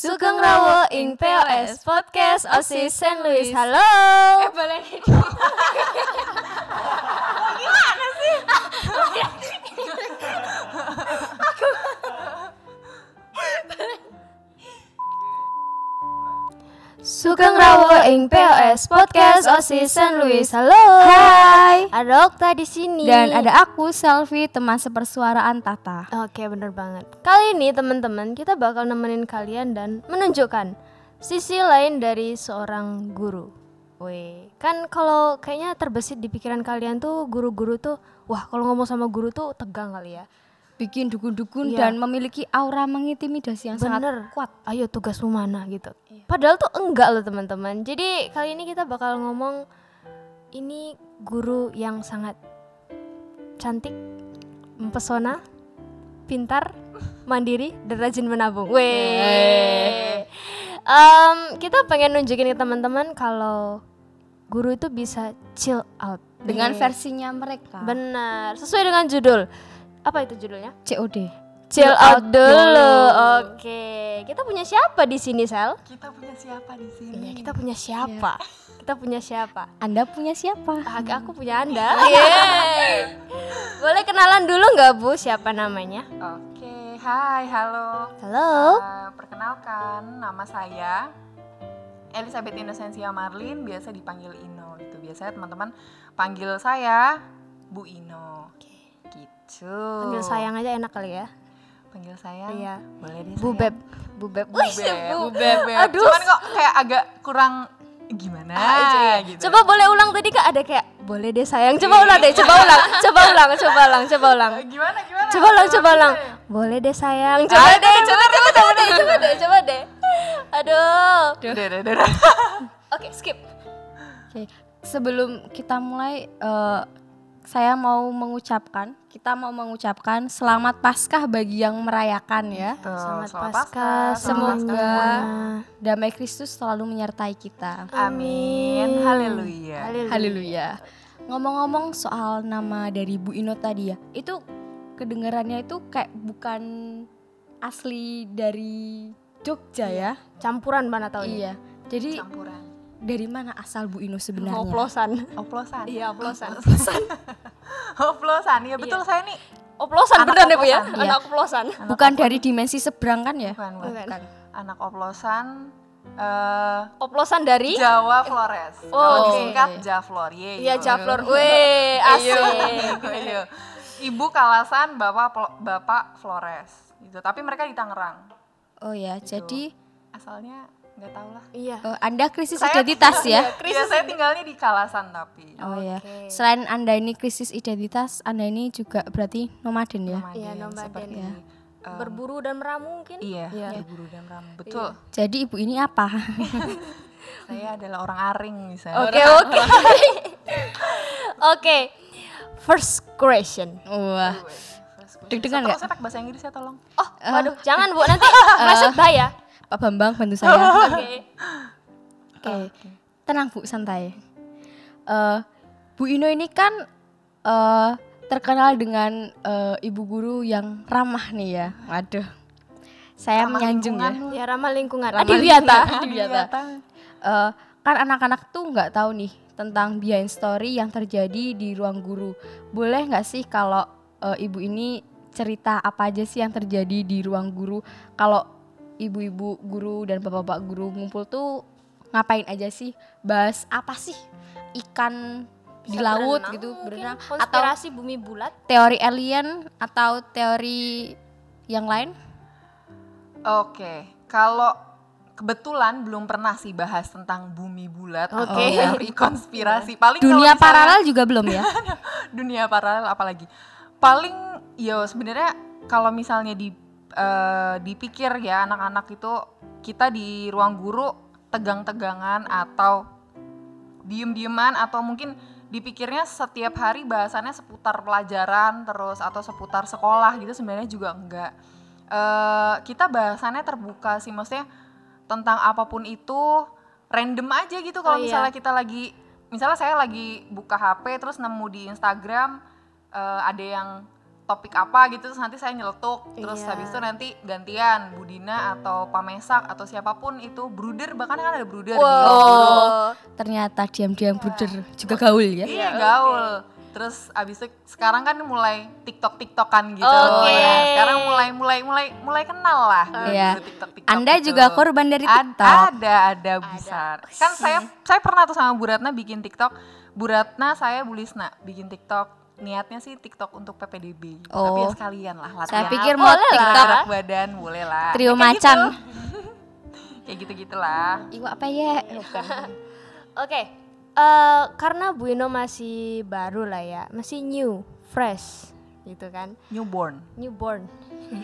Sugeng Rawo ing POS Podcast OSIS St. Louis. Halo. Eh boleh Sugeng Rawo ing POS Podcast OSIS St. Louis. Halo. Hai. Ada Okta di sini. Dan ada aku Selfie teman sepersuaraan Tata. Oke, bener banget. Kali ini teman-teman kita bakal nemenin kalian dan menunjukkan sisi lain dari seorang guru. Weh, kan kalau kayaknya terbesit di pikiran kalian tuh guru-guru tuh, wah kalau ngomong sama guru tuh tegang kali ya. Bikin dukun-dukun Iya. dan memiliki aura mengintimidasi yang sangat Bener. kuat. Ayo tugasmu mana gitu. Padahal tuh enggak loh teman-teman. Jadi kali ini kita bakal ngomong ini guru yang sangat cantik, mempesona, pintar, mandiri, dan rajin menabung. Weh. Em, kita pengen nunjukin ke teman-teman kalau guru itu bisa chill out Dengan Nih. versinya mereka. Benar, sesuai dengan judul. Apa itu judulnya? COD. Chill out out dulu. Oke. Kita punya siapa di sini, Sel? Kita punya siapa di sini? Iya, kita punya siapa? Kita punya siapa? Anda punya siapa? Agak aku punya Anda. Yeay. Boleh kenalan dulu nggak, Bu? Siapa namanya? Oke, hai, halo. Halo. Eh, perkenalkan, nama saya Elizabeth Innocentia Marlin, biasa dipanggil Ino. Itu biasanya teman-teman panggil saya Bu Ino. Gitu. Panggil sayang aja enak kali ya. Panggil sayang. Iya. Boleh deh. Bu sayang. Beb. Bu Beb. Bu Wih, Beb. Bu Bu Beb. Aduh. Cuman kok kayak agak kurang gimana Ah, gitu. Coba boleh ulang tadi Kak ada kayak boleh deh sayang. Coba ulang deh, coba ulang. Coba ulang, coba ulang, coba ulang. Eh, Gimana gimana? Coba ulang, coba ulang. Boleh deh sayang. Coba deh, coba coba coba deh, coba deh, coba deh. Aduh. Udah, udah, udah. Oke, skip. Oke. Sebelum kita mulai eh, saya mau mengucapkan, kita mau mengucapkan selamat Paskah bagi yang merayakan ya. Selamat selamat Paskah, Semoga semuanya. damai Kristus selalu menyertai kita. Amin. Haleluya. Haleluya. Ngomong-ngomong soal nama dari Bu Ino tadi ya, itu kedengarannya itu kayak bukan asli dari Jogja ya? Campuran mana tahu Iya. Jadi Campuran. Dari mana asal Bu Ino sebenarnya? Oplosan. Oplosan. Iya, oplosan. Oplosan. Ya betul saya nih Oplosan Anak beneran deh Bu ya? oplosan, iya. Anak oplosan. Bukan dari dimensi seberang kan ya? bukan, bukan. Bukan. anak oplosan eh Oplosan dari Jawa Flores. Oh, Kalau disingkat Javlor. Ye, Iya. Jaflor. Weh, asik. Iya. Ibu Kalasan, Bapak Bapak Flores. Gitu. Tapi mereka di Tangerang. Oh ya, jadi Asalnya nggak tahu lah. Iya. eh, Anda krisis Saya- identitas ya? Iya, saya tinggalnya di Kalasan tapi. Oh ya. Oke. Selain Anda ini krisis identitas, Anda ini juga berarti nomaden ya? Nomaden, Iya, nomaden. seperti, Ya. em, Berburu dan meramu mungkin? Iya, Iya. berburu dan ramu. Betul. Jadi ibu ini apa? Saya adalah orang aring misalnya. Oke, oke. Oke. First question. Wah. Deg-degan Tolong nggak? saya pakai bahasa Inggris ya tolong. Oh, waduh, jangan Bu, nanti masuk bahaya. Pak Bambang bantu saya. Oke. Oke, tenang Bu, santai. Eh, Bu Ino ini kan eh, terkenal dengan eh, ibu guru yang ramah nih ya. Waduh, saya Ramah menyanjung ya. lingkungan. Ya ramah lingkungan. Ramah Adiwiata. Adiwiyata. Eh, kan anak-anak tuh nggak tahu nih tentang behind story yang terjadi di ruang guru. Boleh nggak sih kalau eh, ibu ini cerita apa aja sih yang terjadi di ruang guru? Kalau ibu-ibu guru dan bapak-bapak guru ngumpul tuh ngapain aja sih? Bahas apa sih? Ikan di Bisa laut berenang gitu mungkin, berenang atau konspirasi bumi bulat. teori alien atau teori yang lain? Oke, kalau kebetulan belum pernah sih bahas tentang bumi bulat atau Oke. teori konspirasi. Paling kalau Dunia misalnya- paralel juga belum ya? dunia paralel apalagi. Paling yo sebenarnya kalau misalnya di eh, dipikir ya anak-anak itu kita di ruang guru tegang-tegangan atau diem-dieman atau mungkin dipikirnya setiap hari bahasannya seputar pelajaran terus atau seputar sekolah gitu sebenarnya juga enggak. Eh, kita bahasannya terbuka sih maksudnya tentang apa pun itu random aja gitu kalau Oh, iya. misalnya kita lagi misalnya saya lagi buka HP terus nemu di Instagram eh, ada yang topik apa gitu terus nanti saya nyeletuk terus Iya. habis itu nanti gantian Budina atau Pamesak atau siapa pun itu bruder bahkan kan ada bruder di Wow. Ternyata diam-diam bruder juga gaul ya. Iya gaul. Terus abis itu sekarang kan mulai TikTok TikTokan gitu. Oke. Nah, sekarang mulai mulai mulai mulai kenal lah. Iya. gitu, TikTok TikTok. Anda gitu. juga korban dari Ad- TikTok. Ada ada besar. Kan saya saya pernah tuh sama Bu Ratna bikin TikTok. Bu Ratna saya Bu Lisna bikin TikTok. Niatnya sih TikTok untuk PPDB. Tapi ya Oh. sekalian lah latihan. Saya pikir mau lah. TikTok gerak badan boleh lah. trio Ya, kayak macan. gitu. Kayak gitu-gitulah. Iwa apa ya? Oke, eh, karena Bu Ino masih baru lah ya, masih new, fresh, gitu kan, Newborn. newborn,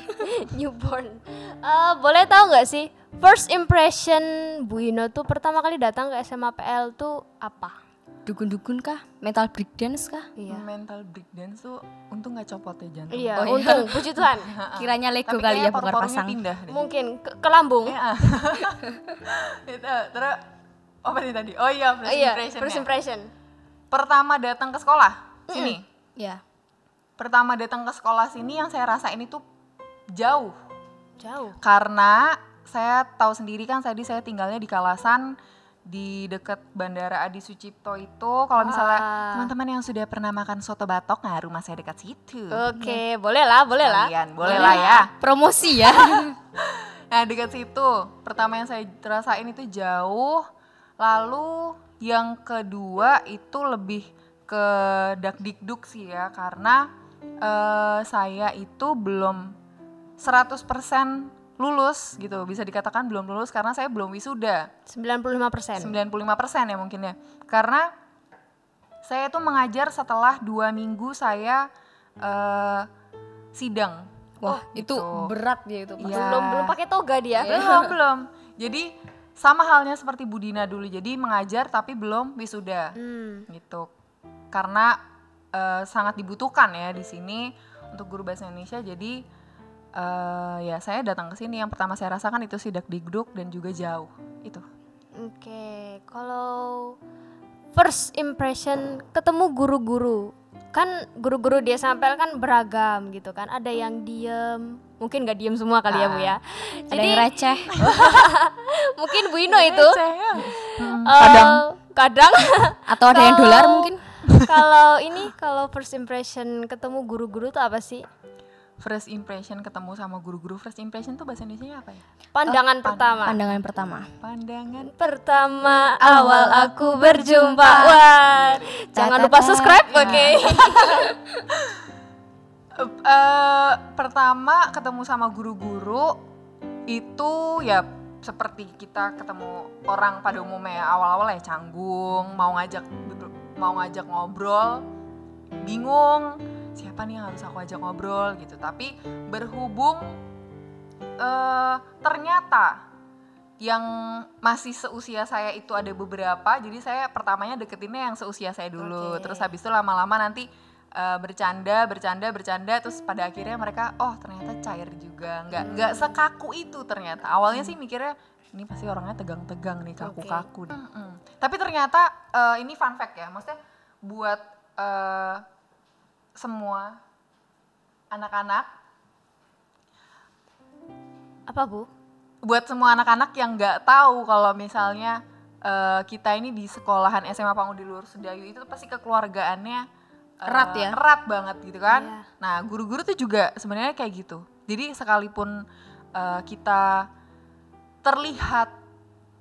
newborn. Eh, boleh tahu nggak sih first impression Bu Ino tuh pertama kali datang ke SMA PL tuh apa? Dukun-dukun kah? Mental breakdance kah? Iya. Mental breakdance tuh untung nggak copot ya jantung. Iya, Oh, iya. untung, puji Tuhan. Kiranya Lego Tapi kali ya paru-parunya pasang. pindah deh. Mungkin ke, ke lambung. Iya. itu terus apa sih tadi? Oh iya, first iya, impression. first impression. Pertama datang ke sekolah sini. Ya. Pertama datang ke sekolah sini yang saya rasain itu jauh Jauh. karena saya tahu sendiri kan tadi saya tinggalnya di Kalasan di dekat Bandara Adi Sucipto itu kalau misalnya Ah. teman-teman yang sudah pernah makan soto batok nah rumah saya dekat situ. Oke, boleh lah, boleh lah. Kalian boleh lah ya. Promosi ya. Nah dekat situ, pertama yang saya rasain itu jauh. Lalu yang kedua itu lebih ke dakdikduk sih ya, karena eh, saya itu belum 100% lulus gitu, bisa dikatakan belum lulus karena saya belum wisuda. 95%. 95% ya mungkin ya. Karena saya itu mengajar setelah dua minggu saya eh, sidang. Wah, itu gitu. berat dia itu. Iya. Belum belum pakai toga dia. Belum, belum. Jadi sama halnya seperti Budina dulu. Jadi mengajar tapi belum wisuda Hmm. gitu. Karena eh, sangat dibutuhkan ya di sini untuk guru bahasa Indonesia. Jadi eh, ya saya datang ke sini yang pertama saya rasakan itu sidak digduk dan juga jauh. Itu. Oke, kalau first impression ketemu guru-guru, kan guru-guru di SMPL kan beragam gitu kan. Ada yang diem, mungkin nggak diem semua kali ya bu ya. Ada yang receh. mungkin Bu Ino itu Hmm, eh, kadang kadang Atau ada yang dolar mungkin? kalau ini kalau first impression ketemu guru-guru tuh apa sih? First impression ketemu sama guru-guru first impression tuh bahasa Indonesia apa ya? Pandangan pertama. Pandangan pertama. Pandangan Pertama awal aku berjumpa. Wah, jangan lupa subscribe, oke? Eh, eh, pertama ketemu sama guru-guru itu ya seperti kita ketemu orang pada umumnya ya awal-awal ya canggung mau ngajak mau ngajak ngobrol bingung siapa nih yang harus aku ajak ngobrol gitu. Tapi berhubung eh ternyata yang masih seusia saya itu ada beberapa jadi saya pertamanya deketinnya yang seusia saya dulu. Oke. terus habis itu lama-lama nanti eh, bercanda bercanda bercanda terus pada akhirnya mereka oh ternyata cair juga. Nggak nggak sekaku itu ternyata. Awalnya sih mikirnya ini pasti orangnya tegang-tegang nih kaku-kaku deh. Mm-mm. tapi ternyata eh, ini fun fact ya maksudnya buat eh, semua anak-anak Apa bu? buat semua anak-anak yang nggak tahu kalau misalnya eh, kita ini di sekolahan SMA Pangudi Luhur Sedayu itu pasti kekeluargaannya eh, Erat ya? erat banget gitu kan. Iya. Nah guru-guru tuh juga sebenarnya kayak gitu. Jadi sekalipun eh, kita terlihat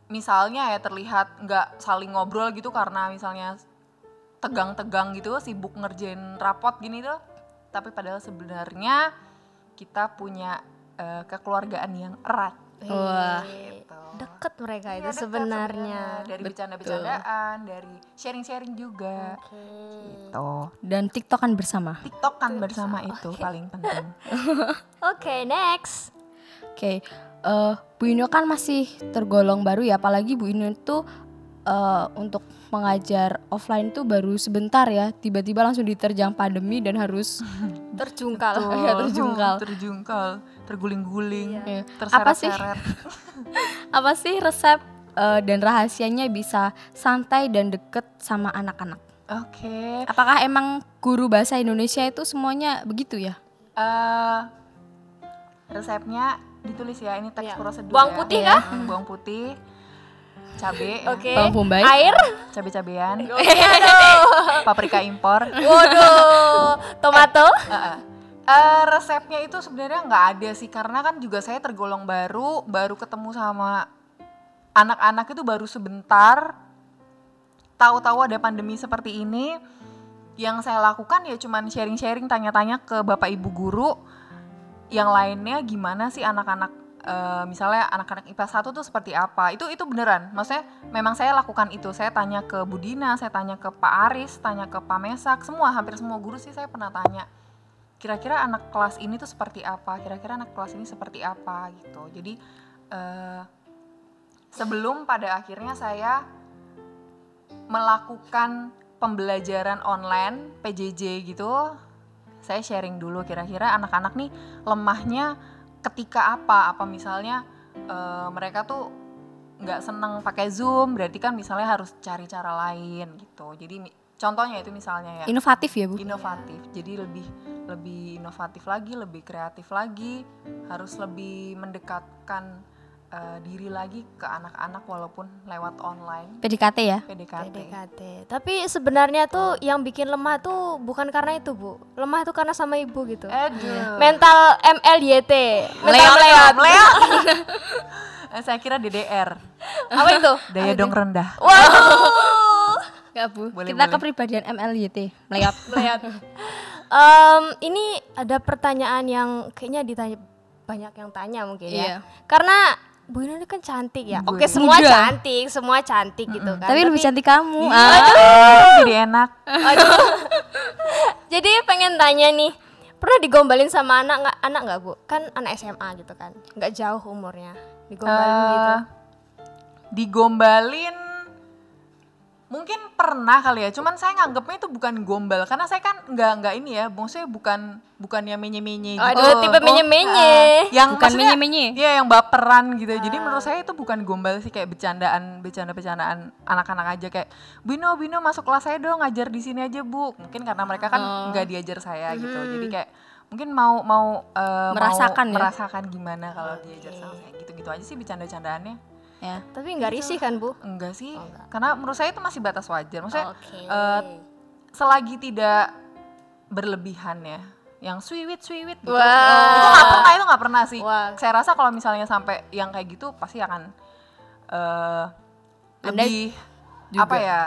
misalnya ya terlihat nggak saling ngobrol gitu karena misalnya tegang-tegang gitu sibuk ngerjain rapot gini tuh tapi padahal sebenarnya kita punya eh, kekeluargaan yang erat Wah. gitu. Deket mereka Iya, itu dekat sebenarnya. dari bercanda-bercandaan, dari sharing-sharing juga. Oke. Gitu. Dan tiktokan bersama. TikTok kan bersama itu paling penting. Oke, next. Oke, eh, Bu Ino kan masih tergolong baru ya, apalagi Bu Ino itu eh, untuk mengajar offline tuh baru sebentar ya, tiba-tiba langsung diterjang pandemi dan harus Terjungkal. Ya, terjungkal. terjungkal, terguling-guling, Iya. Apa sih? apa sih resep eh, dan rahasianya bisa santai dan deket sama anak-anak? Oke. Apakah emang guru bahasa Indonesia itu semuanya begitu ya? Eh, resepnya ditulis ya ini teks Iya. prosedur Bawang ya. putih Iya. kah? Hmm, bawang putih cabe ya. Oke. Bawang bombay. Air. cabe-cabean Aduh. paprika impor Waduh. Tomato. Heeh. Eh, resepnya itu sebenarnya nggak ada sih karena kan juga saya tergolong baru baru ketemu sama anak-anak itu baru sebentar tahu-tahu ada pandemi seperti ini yang saya lakukan ya cuman sharing-sharing tanya-tanya ke bapak ibu guru yang lainnya gimana sih anak-anak eh, misalnya anak-anak IPA 1 tuh seperti apa? Itu itu beneran. Maksudnya memang saya lakukan itu. Saya tanya ke Budina saya tanya ke Pak Aris tanya ke Pak Mesak semua hampir semua guru sih saya pernah tanya kira-kira anak kelas ini tuh seperti apa? Kira-kira anak kelas ini seperti apa? Gitu. Jadi eh, sebelum pada akhirnya saya melakukan pembelajaran online PJJ gitu saya sharing dulu kira-kira anak-anak nih lemahnya ketika apa? Apa misalnya eh, mereka tuh nggak seneng pakai zoom berarti kan misalnya harus cari cara lain gitu. Jadi contohnya itu misalnya ya. Inovatif ya bu? inovatif. Jadi lebih lebih inovatif lagi lebih kreatif lagi harus lebih mendekatkan eh, diri lagi ke anak-anak walaupun lewat online PDKT ya? PDKT, PDKT. Tapi sebenarnya tuh yang bikin lemah tuh bukan karena itu, Bu. Lemah itu karena sama ibu gitu. Aduh. Mental MLYT. Mental meleot. meleot. Eh, saya kira DDR Apa itu? daya dong rendah Waduh. Enggak bu, Boleh, kita boleh. kepribadian MLYT Meleot Meleot. Em, ini ada pertanyaan yang kayaknya ditanya banyak yang tanya mungkin ya. Iya. Karena Bu ini kan cantik ya. Bu Oke, semua Muda. cantik, semua cantik gitu kan. Tapi lebih cantik kamu Iya. ah. jadi enak Aduh. Jadi pengen tanya nih, pernah digombalin sama anak nggak anak nggak bu? Kan anak SMA gitu kan, nggak jauh umurnya, digombalin Eh, gitu. digombalin mungkin pernah kali ya cuman saya nganggapnya itu bukan gombal karena saya kan nggak nggak ini ya maksudnya bukan bukan yang menye menye gitu Aduh, tipe menye-menye. Ah, yang Bukan maksudnya- menye-menye. Iya yang baperan gitu. Jadi menurut saya itu bukan gombal sih kayak bercandaan bercanda-bercandaan anak-anak aja kayak Bino Bino masuk kelas saya dong ngajar di sini aja bu. Mungkin karena mereka kan nggak diajar saya gitu. Jadi kayak mungkin mau mau mau Merasakan ya? merasakan gimana kalau diajar sama saya gitu-gitu aja sih bercanda-candaannya. Ya. Tapi nggak risih kan bu? Enggak sih. Karena menurut saya itu masih batas wajar. Maksudnya Oke. eh, selagi tidak berlebihan ya yang sweet sweet gitu Wah. itu nggak pernah itu nggak pernah sih Wah. saya rasa kalau misalnya sampai yang kayak gitu pasti akan eh Anda lebih juga. apa ya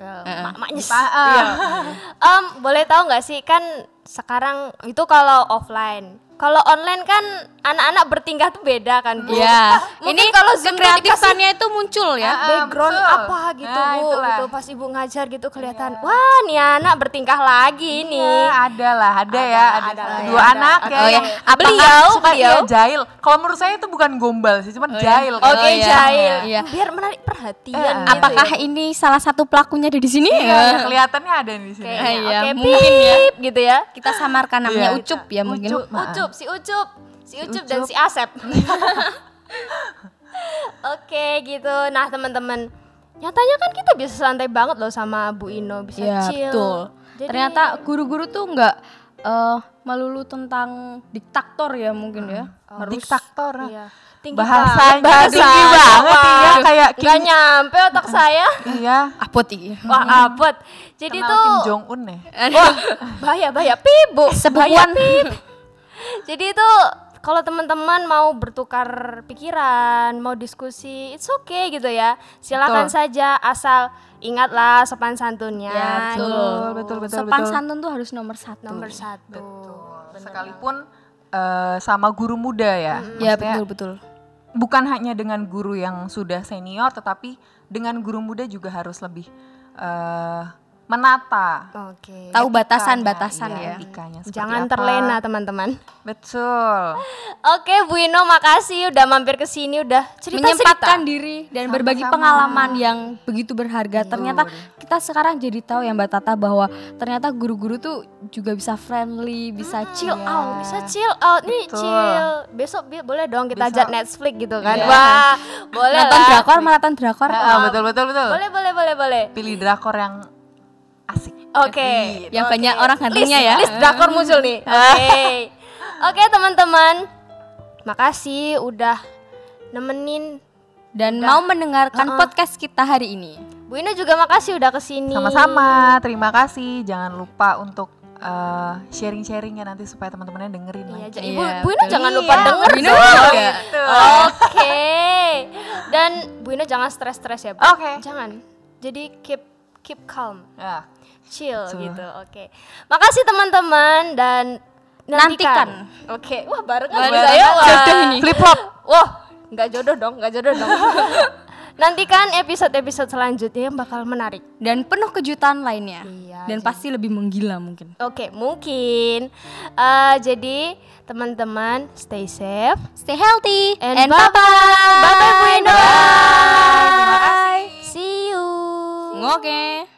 mak maknyes. Pa- ah. Iya. Em, boleh tahu nggak sih kan sekarang itu kalau offline. Kalau online kan anak-anak bertingkah tuh beda kan bu. Iya. Mungkin Ini kalau Zoom kreatifannya itu muncul ya. Ah, background betul. apa gitu Nah, bu itulah. gitu pas ibu ngajar gitu kelihatan wah nih anak bertingkah lagi nih Iya, ada lah, ada, Ada ya, ada, ada lah dua ya, ada. anak ya. Oh, ya. yang Apa beliau suka jahil. Kalau menurut saya itu bukan gombal sih, cuman jahil. oke Oh, iya. jahil Iya. biar menarik perhatian Eh, gitu Apakah ya. ini salah satu pelakunya ada di sini? Iya, ya, kelihatannya ada di sini. Iya, oke mungkin ya. pip gitu ya Kita samarkan namanya Iya. Ucup ya mungkin. Ucup. Ucup si ucup si ucup Ucup. dan si asep oke gitu nah teman-teman nyatanya kan kita bisa santai banget loh sama Bu Ino bisa Iya, chill betul. Jadi- Ternyata guru-guru tuh nggak eh, melulu tentang diktator ya mungkin ya. Harus Diktator. iya. tinggi Bahasanya banget, tinggi banget iya kayak Gak Kim. nyampe otak saya Iya. Apot iki. Wah abot Jadi Kenal tuh Kim Jong Un ya. Wah bahaya bahaya Pip bu Sebubuan. Bahaya, Pip Jadi itu kalau teman-teman mau bertukar pikiran, mau diskusi, it's okay gitu ya. Silakan Betul. saja asal ingatlah sopan santunnya. Ya, gitu. betul, betul, betul, Sopan betul. santun tuh harus nomor satu. Nomor satu. Betul. Sekalipun eh, sama guru muda ya. Ya Maksudnya betul betul. bukan hanya dengan guru yang sudah senior tetapi dengan guru muda juga harus lebih eh, menata Oke. Tahu etikanya, batasan-batasan iya, ya. etikanya Jangan apa. terlena teman-teman. betul Oke Bu Ino makasih udah mampir ke sini udah cerita-cerita. Menyempatkan diri dan berbagi Sama-sama. pengalaman yang begitu berharga. Ternyata kita sekarang jadi tahu ya Mbak Tata bahwa ternyata guru-guru tuh juga bisa friendly, bisa chill chill out. out, bisa chill out nih Betul. chill. Besok bi- boleh dong kita ajak Netflix gitu kan. Iya. Wah, boleh Nonton lah. drakor, maraton drakor. Ah, betul betul betul Boleh boleh boleh boleh. pilih drakor yang Oke. Yang oke. banyak orang hantunya List- ya. List drakor muncul nih. Oke. Oke, teman-teman. Makasih udah nemenin Dan mau mendengarkan podcast kita hari ini. Bu Ina juga makasih udah ke sini. Sama-sama, terima kasih. Jangan lupa untuk eh, sharing-sharing ya nanti supaya teman-temannya dengerin Iya, lagi. Ibu, Iya, Bu Ina betul. jangan lupa Iya, denger Bu Ina dong. juga. Gitu. Oke. Dan Bu Ina jangan stres-stres ya, Bu. Oke. Jangan. Jadi keep keep calm, Ya. Chill Betul. gitu. Oke. Makasih teman-teman dan nantikan. Nantikan. Oke. Wah, barengan saya. Jodoh ini. Flip flop. Wah, nggak jodoh dong, nggak jodoh dong. Nantikan episode-episode selanjutnya yang bakal menarik. Dan penuh kejutan lainnya. Iya, Dan jadi- pasti lebih menggila mungkin. Oke, mungkin. Eh, jadi teman-teman stay safe. Stay healthy And and, bye-bye. bye-bye. Bye-bye, Bu Ina. Bye. See you. Ngoke.